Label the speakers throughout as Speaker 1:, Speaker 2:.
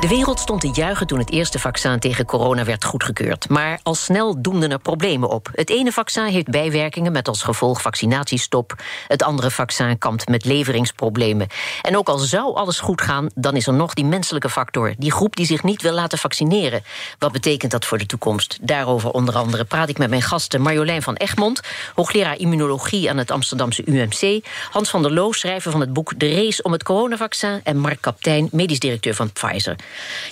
Speaker 1: De wereld stond te juichen toen het eerste vaccin tegen corona werd goedgekeurd. Maar al snel doemden er problemen op. Het ene vaccin heeft bijwerkingen met als gevolg vaccinatiestop. Het andere vaccin kampt met leveringsproblemen. En ook al zou alles goed gaan, dan is er nog die menselijke factor. Die groep die zich niet wil laten vaccineren. Wat betekent dat voor de toekomst? Daarover onder andere praat ik met mijn gasten Marjolein van Egmond, hoogleraar immunologie aan het Amsterdamse UMC. Hans van der Loo, schrijver van het boek De Race om het coronavaccin. En Mark Kaptein, medisch directeur van Pfizer.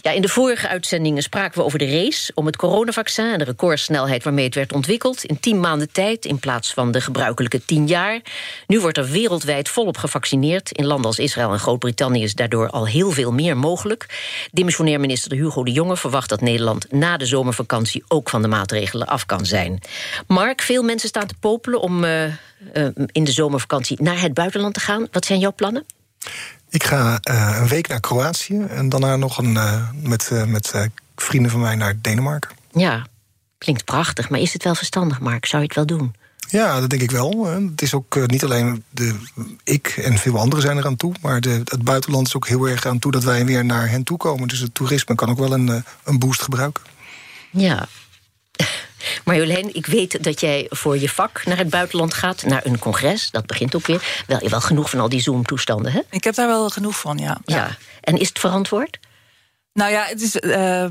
Speaker 1: Ja, in de vorige uitzendingen spraken we over de race om het coronavaccin en de recordsnelheid waarmee het werd ontwikkeld in tien maanden tijd in plaats van de gebruikelijke tien jaar. Nu wordt er wereldwijd volop gevaccineerd. In landen als Israël en Groot-Brittannië is daardoor al heel veel meer mogelijk. Dimissionair minister Hugo de Jonge verwacht dat Nederland na de zomervakantie ook van de maatregelen af kan zijn. Mark, veel mensen staan te popelen om uh, uh, in de zomervakantie naar het buitenland te gaan. Wat zijn jouw plannen?
Speaker 2: Ik ga uh, een week naar Kroatië en daarna nog een, uh, met, uh, met vrienden van mij naar Denemarken.
Speaker 1: Ja, klinkt prachtig, maar is het wel verstandig, Mark? Zou je het wel doen?
Speaker 2: Ja, dat denk ik wel. Het is ook niet alleen de, ik en veel anderen zijn er aan toe, maar de, het buitenland is ook heel erg aan toe dat wij weer naar hen toe komen. Dus het toerisme kan ook wel een, een boost gebruiken.
Speaker 1: Ja, Marjolein, ik weet dat jij voor je vak naar het buitenland gaat, naar een congres. Dat begint ook weer. Wel, je wel genoeg van al die Zoom-toestanden, hè?
Speaker 3: Ik heb daar wel genoeg van, ja.
Speaker 1: Ja. En is het verantwoord?
Speaker 3: Nou ja, het is. Uh,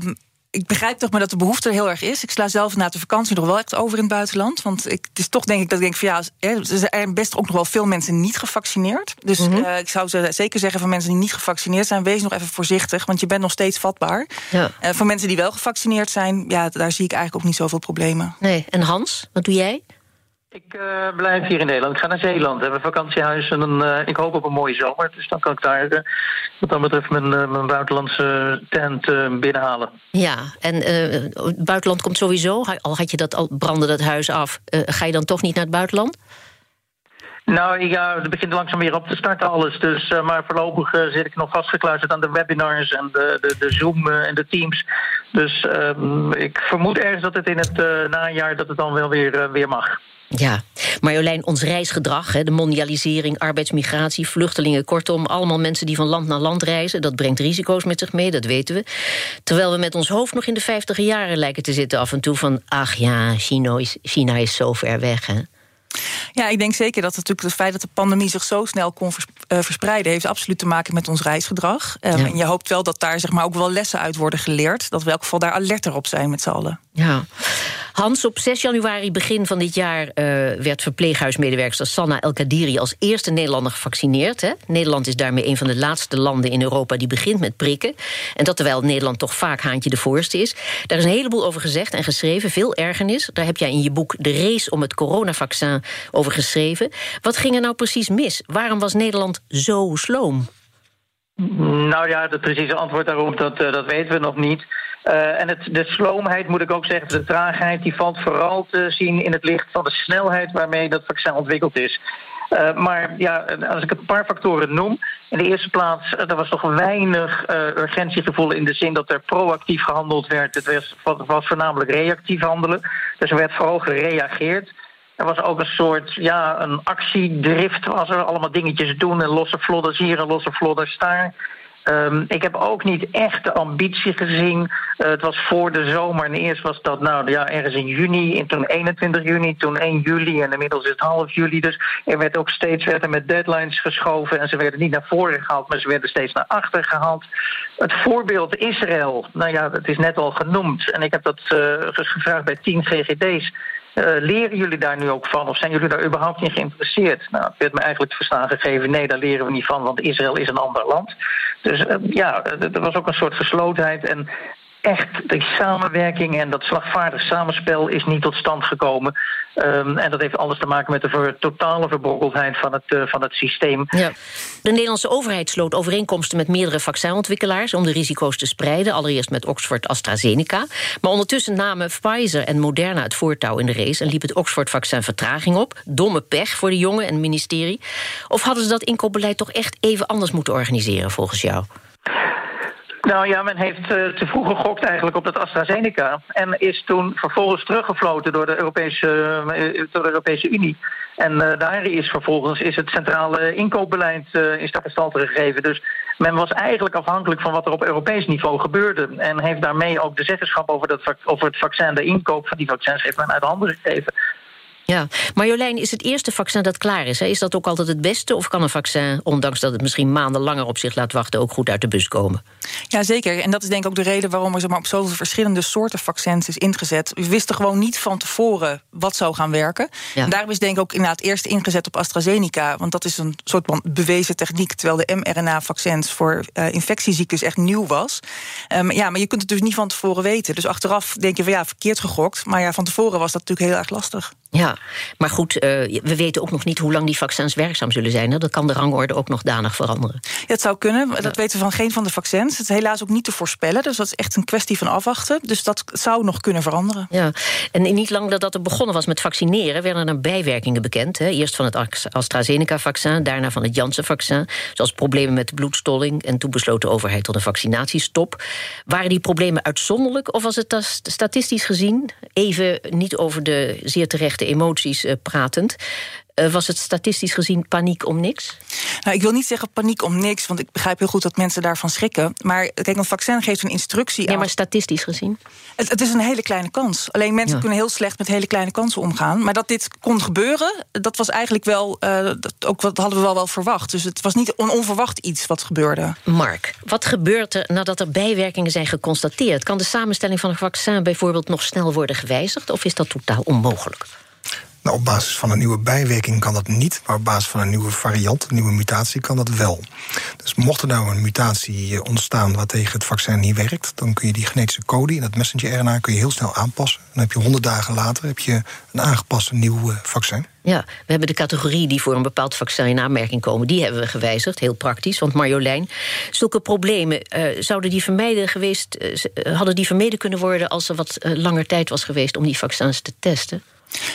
Speaker 3: ik begrijp toch maar dat de behoefte er heel erg is. Ik sla zelf na de vakantie nog wel echt over in het buitenland. Want ik, het is toch denk ik dat ik denk van ja, er zijn best ook nog wel veel mensen niet gevaccineerd. Dus mm -hmm. uh, ik zou zeker zeggen van mensen die niet gevaccineerd zijn, wees nog even voorzichtig, want je bent nog steeds vatbaar. Ja. Uh, voor mensen die wel gevaccineerd zijn, ja, daar zie ik eigenlijk ook niet zoveel problemen.
Speaker 1: Nee, en Hans, wat doe jij?
Speaker 4: Ik uh, blijf hier in Nederland. Ik ga naar Zeeland. We hebben een vakantiehuis en een, uh, ik hoop op een mooie zomer. Dus dan kan ik daar uh, wat dan betreft mijn, mijn buitenlandse tent binnenhalen.
Speaker 1: Ja, en het buitenland komt sowieso. Al had je dat al brandde dat huis af. ga je dan toch niet naar het buitenland?
Speaker 4: Nou ja, het begint langzaam weer op te starten alles. Dus, uh, maar voorlopig uh, zit ik nog vastgekluisterd aan de webinars en de, de, de Zoom uh, en de Teams. Dus ik vermoed ergens dat het in het najaar dat het dan wel weer, weer mag.
Speaker 1: Ja, Marjolein, ons reisgedrag, de mondialisering, arbeidsmigratie, vluchtelingen... kortom, allemaal mensen die van land naar land reizen... dat brengt risico's met zich mee, dat weten we. Terwijl we met ons hoofd nog in de vijftige jaren lijken te zitten af en toe... van, ach ja, China is, China is zo ver weg, hè?
Speaker 3: Ja, ik denk zeker dat natuurlijk het feit dat de pandemie zich zo snel kon verspreiden, heeft absoluut te maken met ons reisgedrag. Ja. Um, en je hoopt wel dat daar zeg maar, ook wel lessen uit worden geleerd. Dat we in elk geval daar alerter op zijn met z'n allen.
Speaker 1: Ja. Hans, op 6 januari begin van dit jaar uh, werd verpleeghuismedewerkster Sanna El Kadiri als eerste Nederlander gevaccineerd. Hè? Nederland is daarmee een van de laatste landen in Europa die begint met prikken. En dat terwijl Nederland toch vaak haantje de voorste is. Daar is een heleboel over gezegd en geschreven, veel ergernis. Daar heb jij in je boek De Race om het coronavaccin over geschreven. Wat ging er nou precies mis? Waarom was Nederland zo sloom?
Speaker 4: Nou ja, het precieze antwoord daarop, dat, uh, dat weten we nog niet. Uh, en het, de sloomheid, moet ik ook zeggen, de traagheid... die valt vooral te zien in het licht van de snelheid... waarmee dat vaccin ontwikkeld is. Uh, maar ja, als ik een paar factoren noem. In de eerste plaats, er was toch weinig urgentiegevoel in de zin dat er proactief gehandeld werd. Het was, voornamelijk reactief handelen. Dus er werd vooral gereageerd. Er was ook een soort, ja, een actiedrift. Was er allemaal dingetjes doen en losse vlodders hier en losse vlodders daar. Um, ik heb ook niet echt de ambitie gezien. Uh, het was voor de zomer en eerst was dat nou ja, ergens in juni, en toen 21 juni, toen 1 juli en inmiddels is het half juli. Dus er werd ook steeds werd er met deadlines geschoven en ze werden niet naar voren gehaald, maar ze werden steeds naar achter gehaald. Het voorbeeld Israël, nou ja, dat is net al genoemd en ik heb dat uh, gevraagd bij 10 GGD's. Uh, leren jullie daar nu ook van? Of zijn jullie daar überhaupt in geïnteresseerd? Nou, het werd me eigenlijk te verstaan gegeven... nee, daar leren we niet van, want Israël is een ander land. Dus uh, ja, er was ook een soort geslotenheid. En echt die samenwerking en dat slagvaardig samenspel is niet tot stand gekomen. Um, en dat heeft alles te maken met de totale verbrokkeldheid van het, uh, van het systeem. Ja.
Speaker 1: De Nederlandse overheid sloot overeenkomsten met meerdere vaccinontwikkelaars om de risico's te spreiden. Allereerst met Oxford AstraZeneca. Maar ondertussen namen Pfizer en Moderna het voortouw in de race en liep het Oxford-vaccin vertraging op. Domme pech voor de jongen en het ministerie. Of hadden ze dat inkoopbeleid toch echt even anders moeten organiseren volgens jou?
Speaker 4: Nou ja, men heeft uh, te vroeg gegokt eigenlijk op dat AstraZeneca. En is toen vervolgens teruggefloten door de Europese, uh, door de Europese Unie. En uh, daar is vervolgens is het centrale inkoopbeleid is daar gestalte gegeven. Dus men was eigenlijk afhankelijk van wat er op Europees niveau gebeurde. En heeft daarmee ook de zeggenschap over, dat, over het vaccin, de inkoop van die vaccins, heeft men uit handen gegeven.
Speaker 1: Ja, Marjolein, is het eerste vaccin dat klaar is? Hè? Is dat ook altijd het beste? Of kan een vaccin, ondanks dat het misschien maanden langer op zich laat wachten, ook goed uit de bus komen?
Speaker 3: Ja, zeker. En dat is denk ik ook de reden waarom er zeg maar, op zoveel verschillende soorten vaccins is ingezet. We wisten gewoon niet van tevoren wat zou gaan werken. En daarom is denk ik ook inderdaad eerst ingezet op AstraZeneca. Want dat is een soort van bewezen techniek. Terwijl de mRNA-vaccins voor uh, infectieziektes echt nieuw was. Um, ja, maar je kunt het dus niet van tevoren weten. Dus achteraf denk je van ja, verkeerd gegokt. Maar ja, van tevoren was dat natuurlijk heel erg lastig.
Speaker 1: Ja, maar goed, uh, we weten ook nog niet hoe lang die vaccins werkzaam zullen zijn. Hè? Dat kan de rangorde ook nog danig veranderen. Ja,
Speaker 3: het zou kunnen, dat weten we van geen van de vaccins. Het is helaas ook niet te voorspellen, dus dat is echt een kwestie van afwachten. Dus dat zou nog kunnen veranderen.
Speaker 1: Ja, en niet lang nadat er begonnen was met vaccineren... werden er bijwerkingen bekend. Hè? Eerst van het AstraZeneca-vaccin, daarna van het Janssen-vaccin. Zoals problemen met de bloedstolling... en toen besloot de overheid tot een vaccinatiestop. Waren die problemen uitzonderlijk of was het statistisch gezien... even niet over de zeer terecht de emoties uh, pratend. Uh, was het statistisch gezien paniek om niks?
Speaker 3: Nou, ik wil niet zeggen paniek om niks, want ik begrijp heel goed dat mensen daarvan schrikken. Maar kijk, een vaccin geeft een instructie.
Speaker 1: Ja, maar statistisch gezien?
Speaker 3: Het, het, is een hele kleine kans. Alleen mensen kunnen heel slecht met hele kleine kansen omgaan. Maar dat dit kon gebeuren, dat was eigenlijk wel. Uh, dat, ook wat hadden we wel wel verwacht. Dus het was niet on onverwacht iets wat gebeurde.
Speaker 1: Mark, wat gebeurt er nadat er bijwerkingen zijn geconstateerd? Kan de samenstelling van een vaccin bijvoorbeeld nog snel worden gewijzigd? Of is dat totaal onmogelijk?
Speaker 2: Nou, op basis van een nieuwe bijwerking kan dat niet, maar op basis van een nieuwe variant, een nieuwe mutatie, kan dat wel. Dus mocht er nou een mutatie eh, ontstaan wat tegen het vaccin niet werkt, dan kun je die genetische code in dat messenger-RNA kun je heel snel aanpassen. Dan heb je honderd dagen later heb je een aangepast nieuw eh, vaccin.
Speaker 1: Ja, we hebben de categorie die voor een bepaald vaccin in aanmerking komen, die hebben we gewijzigd, heel praktisch. Want Marjolein, zulke problemen uh, zouden die vermijden geweest, uh, hadden die vermeden kunnen worden als er wat langer tijd was geweest om die vaccins te testen?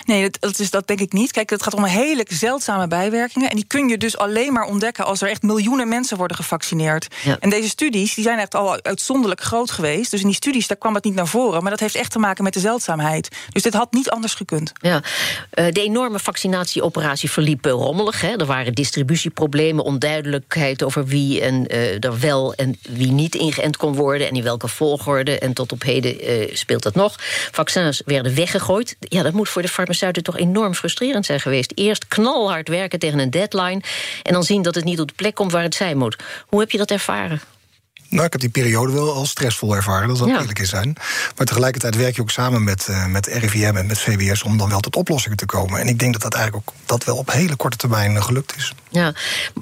Speaker 3: Nee, dat, is, dat denk ik niet. Kijk, het gaat om hele zeldzame bijwerkingen. En die kun je dus alleen maar ontdekken als er echt miljoenen mensen worden gevaccineerd. En deze studies die zijn echt al uitzonderlijk groot geweest. Dus in die studies daar kwam het niet naar voren. Maar dat heeft echt te maken met de zeldzaamheid. Dus dit had niet anders gekund.
Speaker 1: Ja. Eh, de enorme vaccinatieoperatie verliep rommelig. Hè. Er waren distributieproblemen, onduidelijkheid over wie en, uh, er wel en wie niet ingeënt kon worden. En in welke volgorde. En tot op heden uh, speelt dat nog. Vaccins werden weggegooid. Ja, dat moet voor de farmaceuten toch enorm frustrerend zijn geweest. Eerst knalhard werken tegen een deadline... en dan zien dat het niet op de plek komt waar het zijn moet. Hoe heb je dat ervaren?
Speaker 2: Nou, ik heb die periode wel als stressvol ervaren, dat zal ja. eerlijk in zijn. Maar tegelijkertijd werk je ook samen met, uh, met RIVM en met VWS om dan wel tot oplossingen te komen. En ik denk dat dat eigenlijk ook dat wel op hele korte termijn uh, gelukt is.
Speaker 1: Ja,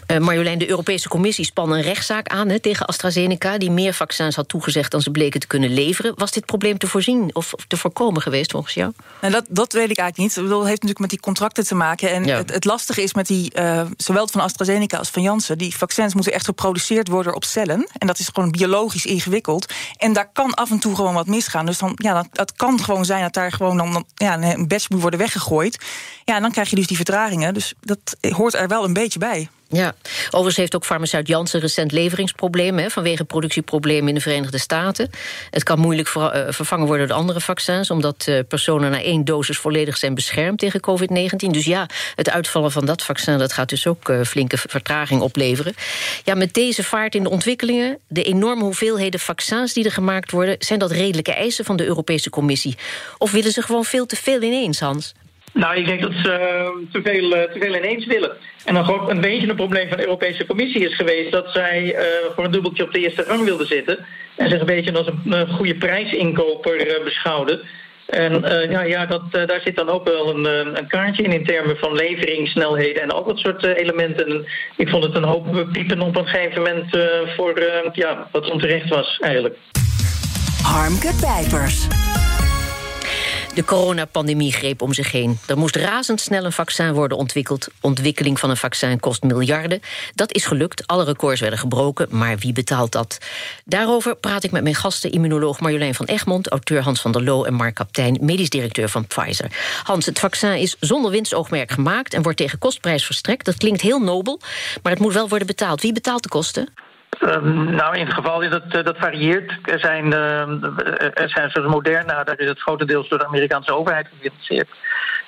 Speaker 1: uh, Marjolein, de Europese Commissie span een rechtszaak aan hè, tegen AstraZeneca, die meer vaccins had toegezegd dan ze bleken te kunnen leveren. Was dit probleem te voorzien of te voorkomen geweest volgens jou?
Speaker 3: Nou, dat, dat weet ik eigenlijk niet. Dat heeft natuurlijk met die contracten te maken. En ja. het, het, lastige is met die, zowel van AstraZeneca als van Janssen, die vaccins moeten echt geproduceerd worden op cellen. En dat is gewoon biologisch ingewikkeld. En daar kan af en toe gewoon wat misgaan. Dus dan, ja, dat, kan gewoon zijn dat daar gewoon dan, ja, een batch moet worden weggegooid. Ja, en dan krijg je dus die vertragingen. Dus dat hoort er wel een beetje bij.
Speaker 1: Ja, overigens heeft ook farmaceut Janssen recent leveringsproblemen... Vanwege productieproblemen in de Verenigde Staten. Het kan moeilijk uh, vervangen worden door andere vaccins... omdat uh, personen na één dosis volledig zijn beschermd tegen COVID-19. Dus ja, het uitvallen van dat vaccin dat gaat dus ook uh, flinke vertraging opleveren. Ja, met deze vaart in de ontwikkelingen... de enorme hoeveelheden vaccins die er gemaakt worden... zijn dat redelijke eisen van de Europese Commissie? Of willen ze gewoon veel te veel ineens, Hans?
Speaker 4: Nou, ik denk dat ze uh, te, veel, uh, te veel ineens willen. En dan ook een beetje een probleem van de Europese Commissie is geweest... dat zij uh, voor een dubbeltje op de eerste rang wilden zitten... en zich een beetje als een, goede prijsinkoper beschouwden. En ja, ja dat, daar zit dan ook wel een, een, kaartje in in termen van levering, snelheden en al dat soort elementen. En ik vond het een hoop piepen op een gegeven moment voor ja, wat onterecht was eigenlijk.
Speaker 5: Harmke Pijpers.
Speaker 1: De coronapandemie greep om zich heen. Er moest razendsnel een vaccin worden ontwikkeld. Ontwikkeling van een vaccin kost miljarden. Dat is gelukt, alle records werden gebroken, maar wie betaalt dat? Daarover praat ik met mijn gasten, immunoloog Marjolein van Egmond... auteur Hans van der Loo en Mark Kaptein, medisch directeur van Pfizer. Hans, het vaccin is zonder winstoogmerk gemaakt... en wordt tegen kostprijs verstrekt. Dat klinkt heel nobel, maar het moet wel worden betaald. Wie betaalt de kosten?
Speaker 4: Um, nou, in het geval dat, eh, dat varieert. Er zijn, uh, er zijn zoals Moderna, daar is het grotendeels door de Amerikaanse overheid gefinancierd.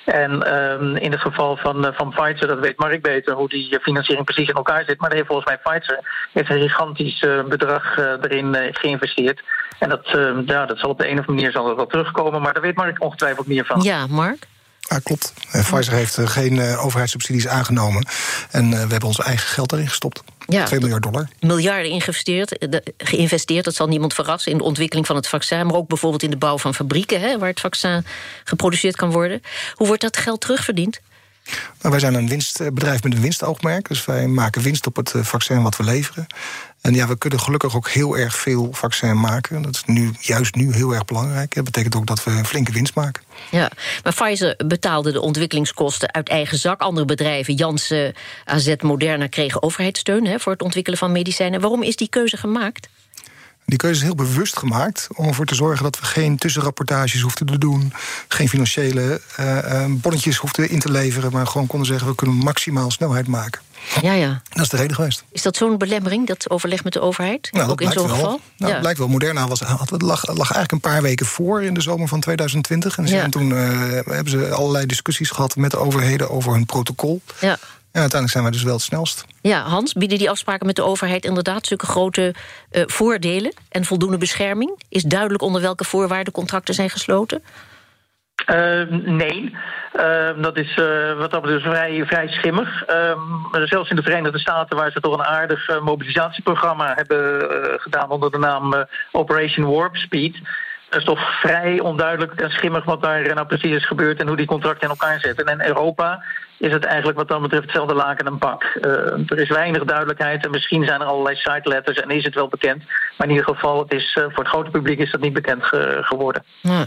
Speaker 4: En um, in het geval van, van Pfizer, dat weet Mark beter hoe die financiering precies in elkaar zit. Maar heeft volgens mij Pfizer heeft een gigantisch bedrag erin geïnvesteerd. En dat, ja, dat zal op de een of andere manier zal dat wel terugkomen. Maar daar weet Mark ongetwijfeld meer van.
Speaker 1: Ja, Mark?
Speaker 2: Ja, klopt. Pfizer heeft geen overheidssubsidies aangenomen. En we hebben ons eigen geld erin gestopt. Ja, 2 miljard dollar.
Speaker 1: Miljarden geïnvesteerd, geïnvesteerd, dat zal niemand verrassen... in de ontwikkeling van het vaccin... maar ook bijvoorbeeld in de bouw van fabrieken... Hè, waar het vaccin geproduceerd kan worden. Hoe wordt dat geld terugverdiend?
Speaker 2: Nou, wij zijn een winstbedrijf met een winstoogmerk. Dus wij maken winst op het vaccin wat we leveren. En ja, we kunnen gelukkig ook heel erg veel vaccin maken. Dat is nu, juist nu heel erg belangrijk. Dat betekent ook dat we een flinke winst maken.
Speaker 1: Ja, maar Pfizer betaalde de ontwikkelingskosten uit eigen zak. Andere bedrijven, Janssen, AZ, Moderna, kregen overheidssteun... Hè, voor het ontwikkelen van medicijnen. Waarom is die keuze gemaakt?
Speaker 2: Die keuze is heel bewust gemaakt om ervoor te zorgen dat we geen tussenrapportages hoefden te doen, geen financiële uh, bonnetjes hoefden in te leveren, maar gewoon konden zeggen we kunnen maximaal snelheid maken.
Speaker 1: Ja, ja.
Speaker 2: Dat is de reden geweest.
Speaker 1: Is dat zo'n belemmering, dat overleg met de overheid?
Speaker 2: Nou,
Speaker 1: ook in zo'n geval?
Speaker 2: Nou,
Speaker 1: ja.
Speaker 2: lijkt wel. Moderna was, had, lag, lag eigenlijk een paar weken voor in de zomer van 2020. En ja. toen uh, hebben ze allerlei discussies gehad met de overheden over hun protocol.
Speaker 1: Ja.
Speaker 2: En uiteindelijk zijn wij dus wel het snelst.
Speaker 1: Ja, Hans, bieden die afspraken met de overheid inderdaad zulke grote uh, voordelen en voldoende bescherming? Is duidelijk onder welke voorwaarden contracten zijn gesloten?
Speaker 4: Uh, nee, uh, dat is uh, wat dat betreft vrij, vrij schimmig. zelfs in de Verenigde Staten, waar ze toch een aardig mobilisatieprogramma hebben gedaan onder de naam Operation Warp Speed. Dat is toch vrij onduidelijk en schimmig wat daar nou precies is gebeurd en hoe die contracten in elkaar zitten. En in Europa is het eigenlijk wat dat betreft hetzelfde laken en pak. er is weinig duidelijkheid en misschien zijn er allerlei site letters en is het wel bekend. Maar in ieder geval, het is, voor het grote publiek is dat niet bekend ge geworden.
Speaker 1: Ja.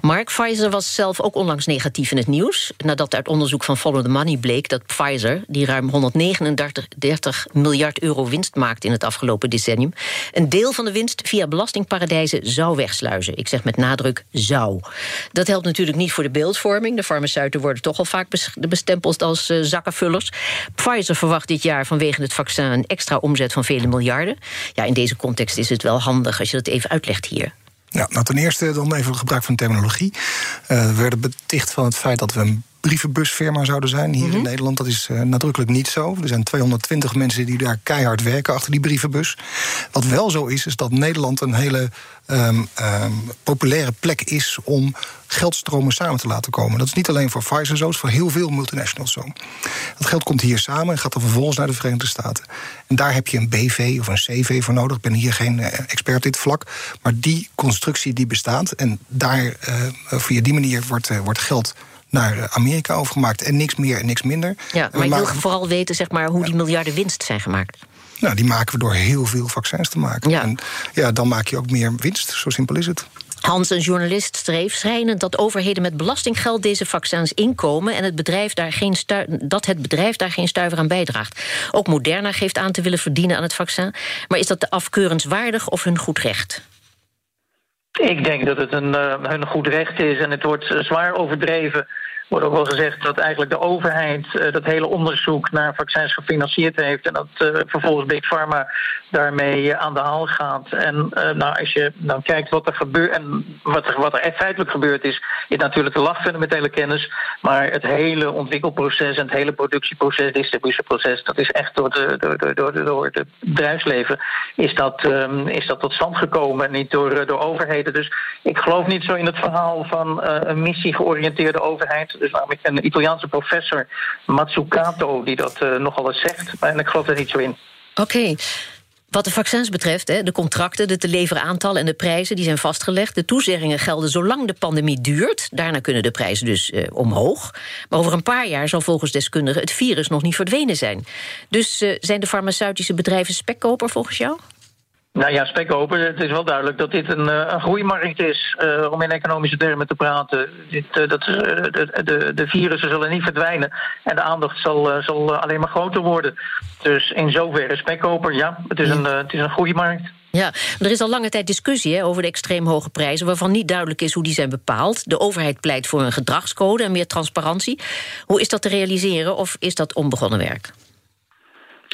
Speaker 1: Mark Pfizer was zelf ook onlangs negatief in het nieuws... nadat uit onderzoek van Follow the Money bleek dat Pfizer... die ruim 139 miljard euro winst maakt in het afgelopen decennium... een deel van de winst via belastingparadijzen zou wegsluizen. Ik zeg met nadruk zou. Dat helpt natuurlijk niet voor de beeldvorming. De farmaceuten worden toch al vaak bestempeld als uh, zakkenvullers. Pfizer verwacht dit jaar vanwege het vaccin... een extra omzet van vele miljarden. Ja, in deze context is het wel handig als je dat even uitlegt hier.
Speaker 2: Ja, nou ten eerste dan even gebruik van terminologie. Uh, we werden beticht van het feit dat we een brievenbusfirma zouden zijn hier mm -hmm. in Nederland. Dat is uh, nadrukkelijk niet zo. Er zijn 220 mensen die daar keihard werken achter die brievenbus. Wat wel zo is, is dat Nederland een hele um, um, populaire plek is om geldstromen samen te laten komen. Dat is niet alleen voor Pfizer zo, het is voor heel veel multinationals zo. Dat geld komt hier samen en gaat dan vervolgens naar de Verenigde Staten. En daar heb je een BV of een CV voor nodig. Ik ben hier geen uh, expert op dit vlak. Maar die constructie die bestaat. En daar uh, via die manier wordt, uh, wordt geld naar Amerika overgemaakt. En niks meer en niks minder.
Speaker 1: Ja, maar je wil vooral weten zeg maar, hoe die miljarden winst zijn gemaakt.
Speaker 2: Nou, die maken we door heel veel vaccins te maken.
Speaker 1: Ja.
Speaker 2: En ja, dan maak je ook meer winst. Zo simpel is het.
Speaker 1: Hans, een journalist, streef schrijnend dat overheden met belastinggeld deze vaccins inkomen en het bedrijf daar geen dat het bedrijf daar geen stuiver aan bijdraagt. Ook Moderna geeft aan te willen verdienen aan het vaccin. Maar is dat de afkeurenswaardig of hun goed recht?
Speaker 4: Ik denk dat het een, uh, hun goed recht is en het wordt zwaar overdreven wordt ook wel gezegd dat eigenlijk de overheid uh, dat hele onderzoek naar vaccins gefinancierd heeft. En dat uh, vervolgens Big Pharma daarmee uh, aan de haal gaat. En nou, als je dan kijkt wat er gebeurt en wat er, wat er feitelijk gebeurd is, is natuurlijk de lachfundamentele kennis. Maar het hele ontwikkelproces en het hele productieproces, distributieproces, dat is echt door, de, door, door, door, het bedrijfsleven is dat, um, is dat tot stand gekomen. Niet door, door overheden. Dus ik geloof niet zo in het verhaal van een missie-georiënteerde overheid dus namelijk een Italiaanse professor, Matsukato, die dat uh, nogal eens zegt. En ik geloof er niet zo in.
Speaker 1: Oké. Wat de vaccins betreft, de contracten, de te leveren aantallen en de prijzen... die zijn vastgelegd. De toezeggingen gelden zolang de pandemie duurt. Daarna kunnen de prijzen dus eh, omhoog. Maar over een paar jaar zal volgens deskundigen... het virus nog niet verdwenen zijn. Dus uh, zijn de farmaceutische bedrijven spekkoper volgens jou?
Speaker 4: Nou ja, spekkoper. Het is wel duidelijk dat dit een, een groeimarkt is, uh, om in economische termen te praten. Dit, uh, dat, uh, de, de, de, virussen zullen niet verdwijnen en de aandacht zal, zal alleen maar groter worden. Dus in zoverre spekkoper, ja, het is, een, het is een groeimarkt.
Speaker 1: Ja, er is al lange tijd discussie hè, over de extreem hoge prijzen... waarvan niet duidelijk is hoe die zijn bepaald. De overheid pleit voor een gedragscode en meer transparantie. Hoe is dat te realiseren of is dat onbegonnen werk?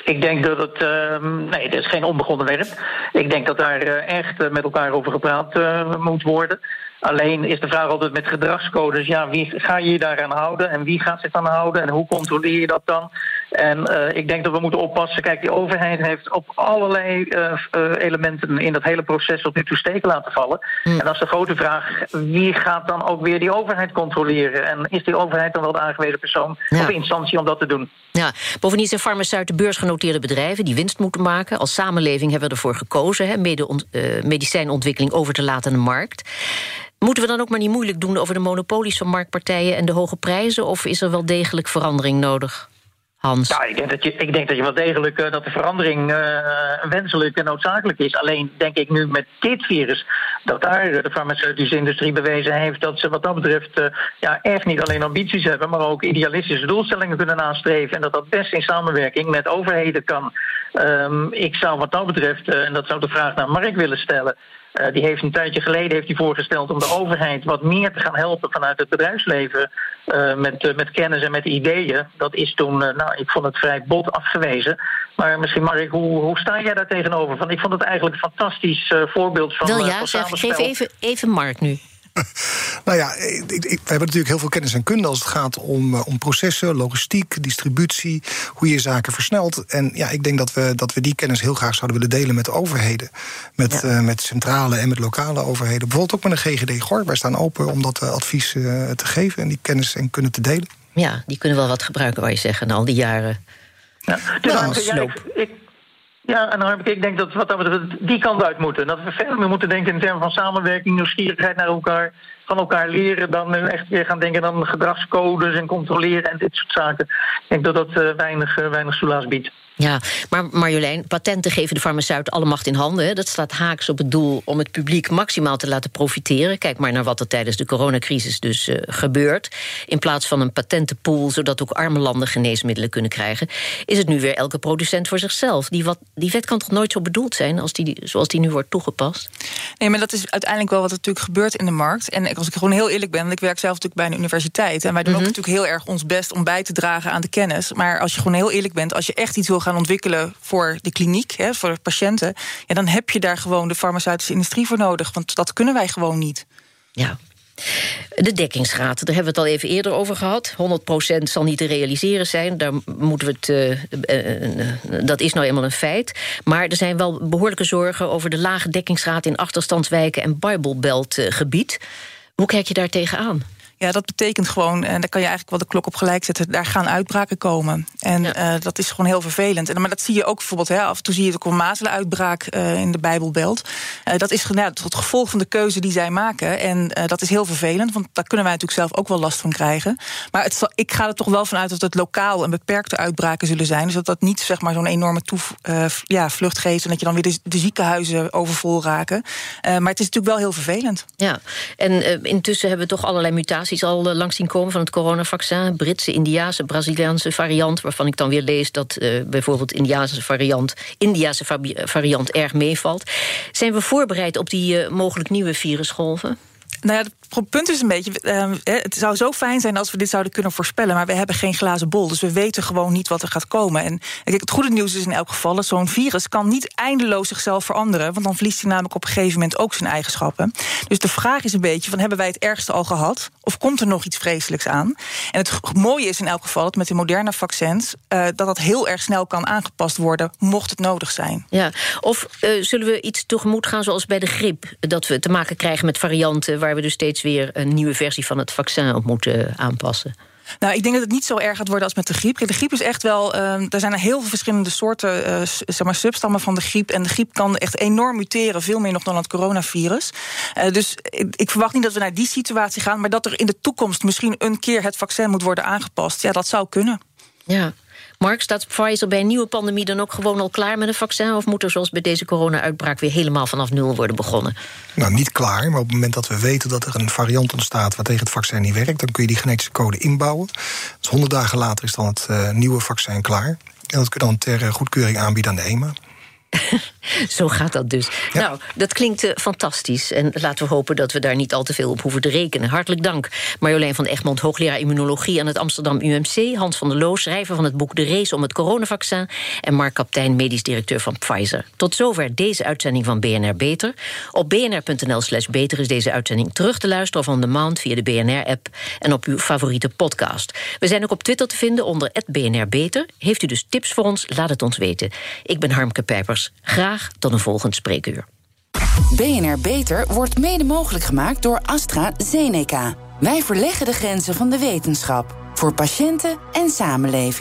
Speaker 4: Ik denk dat het. Uh, nee, het is geen onbegonnen werk. Ik denk dat daar uh, echt uh, met elkaar over gepraat uh, moet worden. Alleen is de vraag altijd met gedragscodes: ja, wie ga je je daaraan houden en wie gaat zich aan houden en hoe controleer je dat dan? En uh, ik denk dat we moeten oppassen. Kijk, die overheid heeft op allerlei uh, uh, elementen in dat hele proces tot nu toe steken laten vallen. Mm. En dat is de grote vraag: wie gaat dan ook weer die overheid controleren? En is die overheid dan wel de aangewezen persoon ja. of instantie om dat te doen?
Speaker 1: Ja, bovendien zijn farmaceuten beursgenoteerde bedrijven die winst moeten maken. Als samenleving hebben we ervoor gekozen hè, mede medicijnontwikkeling over te laten aan de markt. Moeten we dan ook maar niet moeilijk doen over de monopolies van marktpartijen en de hoge prijzen? Of is er wel degelijk verandering nodig? Hans?
Speaker 4: Ja, ik denk dat je, ik denk dat je wel degelijk uh, dat de verandering uh, wenselijk en noodzakelijk is. Alleen denk ik nu met dit virus dat daar de farmaceutische industrie bewezen heeft dat ze wat dat betreft uh, ja, echt niet alleen ambities hebben, maar ook idealistische doelstellingen kunnen nastreven. En dat dat best in samenwerking met overheden kan. Um, ik zou wat dat betreft, en dat zou de vraag naar Mark willen stellen. Uh, die heeft een tijdje geleden heeft hij voorgesteld om de overheid wat meer te gaan helpen vanuit het bedrijfsleven uh, met, uh, met kennis en met ideeën. Dat is toen, nou, ik vond het vrij bot afgewezen. Maar misschien, Mark, hoe, hoe sta jij daar tegenover? Want ik vond het eigenlijk een fantastisch voorbeeld van.
Speaker 1: Wel ja, zeg, geef even, even Mark nu.
Speaker 2: Nou ja, ik, ik, we hebben natuurlijk heel veel kennis en kunde als het gaat om, uh, om processen, logistiek, distributie, hoe je zaken versnelt. En ja, ik denk dat we, dat we die kennis heel graag zouden willen delen met de overheden. Met, ja. uh, met centrale en met lokale overheden. Bijvoorbeeld ook met een GGD Gor. Wij staan open om dat uh, advies te geven en die kennis en kunde te delen.
Speaker 1: Ja, die kunnen wel wat gebruiken, waar je zeggen, al die jaren.
Speaker 4: Ja, dus nou, ja, ik, ik, ja, en heb ik, denk dat wat dat betreft die kant uit moeten. Dat we verder meer moeten denken in termen van samenwerking, nieuwsgierigheid naar elkaar, van elkaar leren, dan echt weer gaan denken aan gedragscodes en controleren en dit soort zaken. Ik denk dat dat uh, weinig, uh, weinig soelaas biedt.
Speaker 1: Ja, maar Marjolein, patenten geven de farmaceut alle macht in handen. Hè. Dat staat haaks op het doel om het publiek maximaal te laten profiteren. Kijk maar naar wat er tijdens de coronacrisis dus uh, gebeurt. In plaats van een patentenpool, zodat ook arme landen geneesmiddelen kunnen krijgen... is het nu weer elke producent voor zichzelf. Die, wat, die wet kan toch nooit zo bedoeld zijn als die, zoals die nu wordt toegepast?
Speaker 3: Nee, maar dat is uiteindelijk wel wat er natuurlijk gebeurt in de markt. En als ik gewoon heel eerlijk ben, want ik werk zelf natuurlijk bij een universiteit... en wij doen mm -hmm. ook natuurlijk heel erg ons best om bij te dragen aan de kennis. Maar als je gewoon heel eerlijk bent, als je echt iets wil gaan gaan ontwikkelen voor de kliniek, hè, voor de patiënten, ja, dan heb je daar gewoon de farmaceutische industrie voor nodig. Want dat kunnen wij gewoon niet.
Speaker 1: Ja. De dekkingsgraad, daar hebben we het al even eerder over gehad. 100% zal niet te realiseren zijn. Daar moeten we het, uh, uh, dat is nou eenmaal een feit. Maar er zijn wel behoorlijke zorgen over de lage dekkingsgraad in achterstandswijken en Bijbelbeltgebied. Hoe kijk je daar tegenaan?
Speaker 3: Ja, dat betekent gewoon, en daar kan je eigenlijk wel de klok op gelijk zetten, daar gaan uitbraken komen. En ja. uh, dat is gewoon heel vervelend. En, maar dat zie je ook bijvoorbeeld, hè, af en toe zie je ook een mazelenuitbraak uh, in de Bijbelbelt. Uh, dat is nou, het gevolg van de keuze die zij maken. En dat is heel vervelend, want daar kunnen wij natuurlijk zelf ook wel last van krijgen. Maar het zal, ik ga er toch wel vanuit dat het lokaal en beperkte uitbraken zullen zijn. Dus dat dat niet zeg maar, zo'n enorme toef, ja, vlucht geeft en dat je dan weer de, de ziekenhuizen overvol raken. maar het is natuurlijk wel heel vervelend.
Speaker 1: Ja, en intussen hebben we toch allerlei mutaties al langs zien komen van het coronavaccin. Britse, Indiaanse, Braziliaanse variant. Waarvan ik dan weer lees dat uh, bijvoorbeeld Indiaanse variant, Indiaanse variant erg meevalt. Zijn we voorbereid op die uh, mogelijk nieuwe virusgolven?
Speaker 3: Nou ja, het punt is een beetje, uh, het zou zo fijn zijn als we dit zouden kunnen voorspellen, maar we hebben geen glazen bol, dus we weten gewoon niet wat er gaat komen. En kijk, het goede nieuws is in elk geval dat zo'n virus kan niet eindeloos zichzelf veranderen, want dan verliest hij namelijk op een gegeven moment ook zijn eigenschappen. Dus de vraag is een beetje van hebben wij het ergste al gehad, of komt er nog iets vreselijks aan? En het mooie is in elk geval dat met de moderne vaccins uh, dat dat heel erg snel kan aangepast worden, mocht het nodig zijn.
Speaker 1: Ja, of uh, zullen we iets tegemoet gaan zoals bij de griep, dat we te maken krijgen met varianten waar we dus steeds weer een nieuwe versie van het vaccin op moeten aanpassen?
Speaker 3: Nou, ik denk dat het niet zo erg gaat worden als met de griep. De griep is echt wel. Uh, er zijn heel veel verschillende soorten uh, zeg maar, substammen van de griep. En de griep kan echt enorm muteren, veel meer nog dan het coronavirus. Uh, dus ik, ik, verwacht niet dat we naar die situatie gaan. Maar dat er in de toekomst misschien een keer het vaccin moet worden aangepast. Ja, dat zou kunnen.
Speaker 1: Ja. Mark, staat Pfizer bij een nieuwe pandemie dan ook gewoon al klaar met een vaccin? Of moet er zoals bij deze corona-uitbraak weer helemaal vanaf nul worden begonnen?
Speaker 2: Nou, niet klaar, maar op het moment dat we weten dat er een variant ontstaat waar tegen het vaccin niet werkt, dan kun je die genetische code inbouwen. Dus 100 dagen later is dan het uh, nieuwe vaccin klaar. En dat kun je dan ter goedkeuring aanbieden aan de EMA.
Speaker 1: Zo gaat dat dus. Nou, dat klinkt uh, fantastisch. En laten we hopen dat we daar niet al te veel op hoeven te rekenen. Hartelijk dank. Marjolein van Egmond, hoogleraar immunologie aan het Amsterdam UMC. Hans van der Loos, schrijver van het boek De Race om het coronavaccin. En Mark Kaptein, medisch directeur van Pfizer. Tot zover deze uitzending van BNR Beter. Op bnr.nl slash beter is deze uitzending terug te luisteren... of on demand via de BNR-app en op uw favoriete podcast. We zijn ook op Twitter te vinden onder BNR Beter. Heeft u dus tips voor ons? Laat het ons weten. Ik ben Harmke Pijpers. Graag tot een volgend spreekuur.
Speaker 6: BNR Beter wordt mede mogelijk gemaakt door AstraZeneca. Wij verleggen de grenzen van de wetenschap. Voor patiënten en samenleving.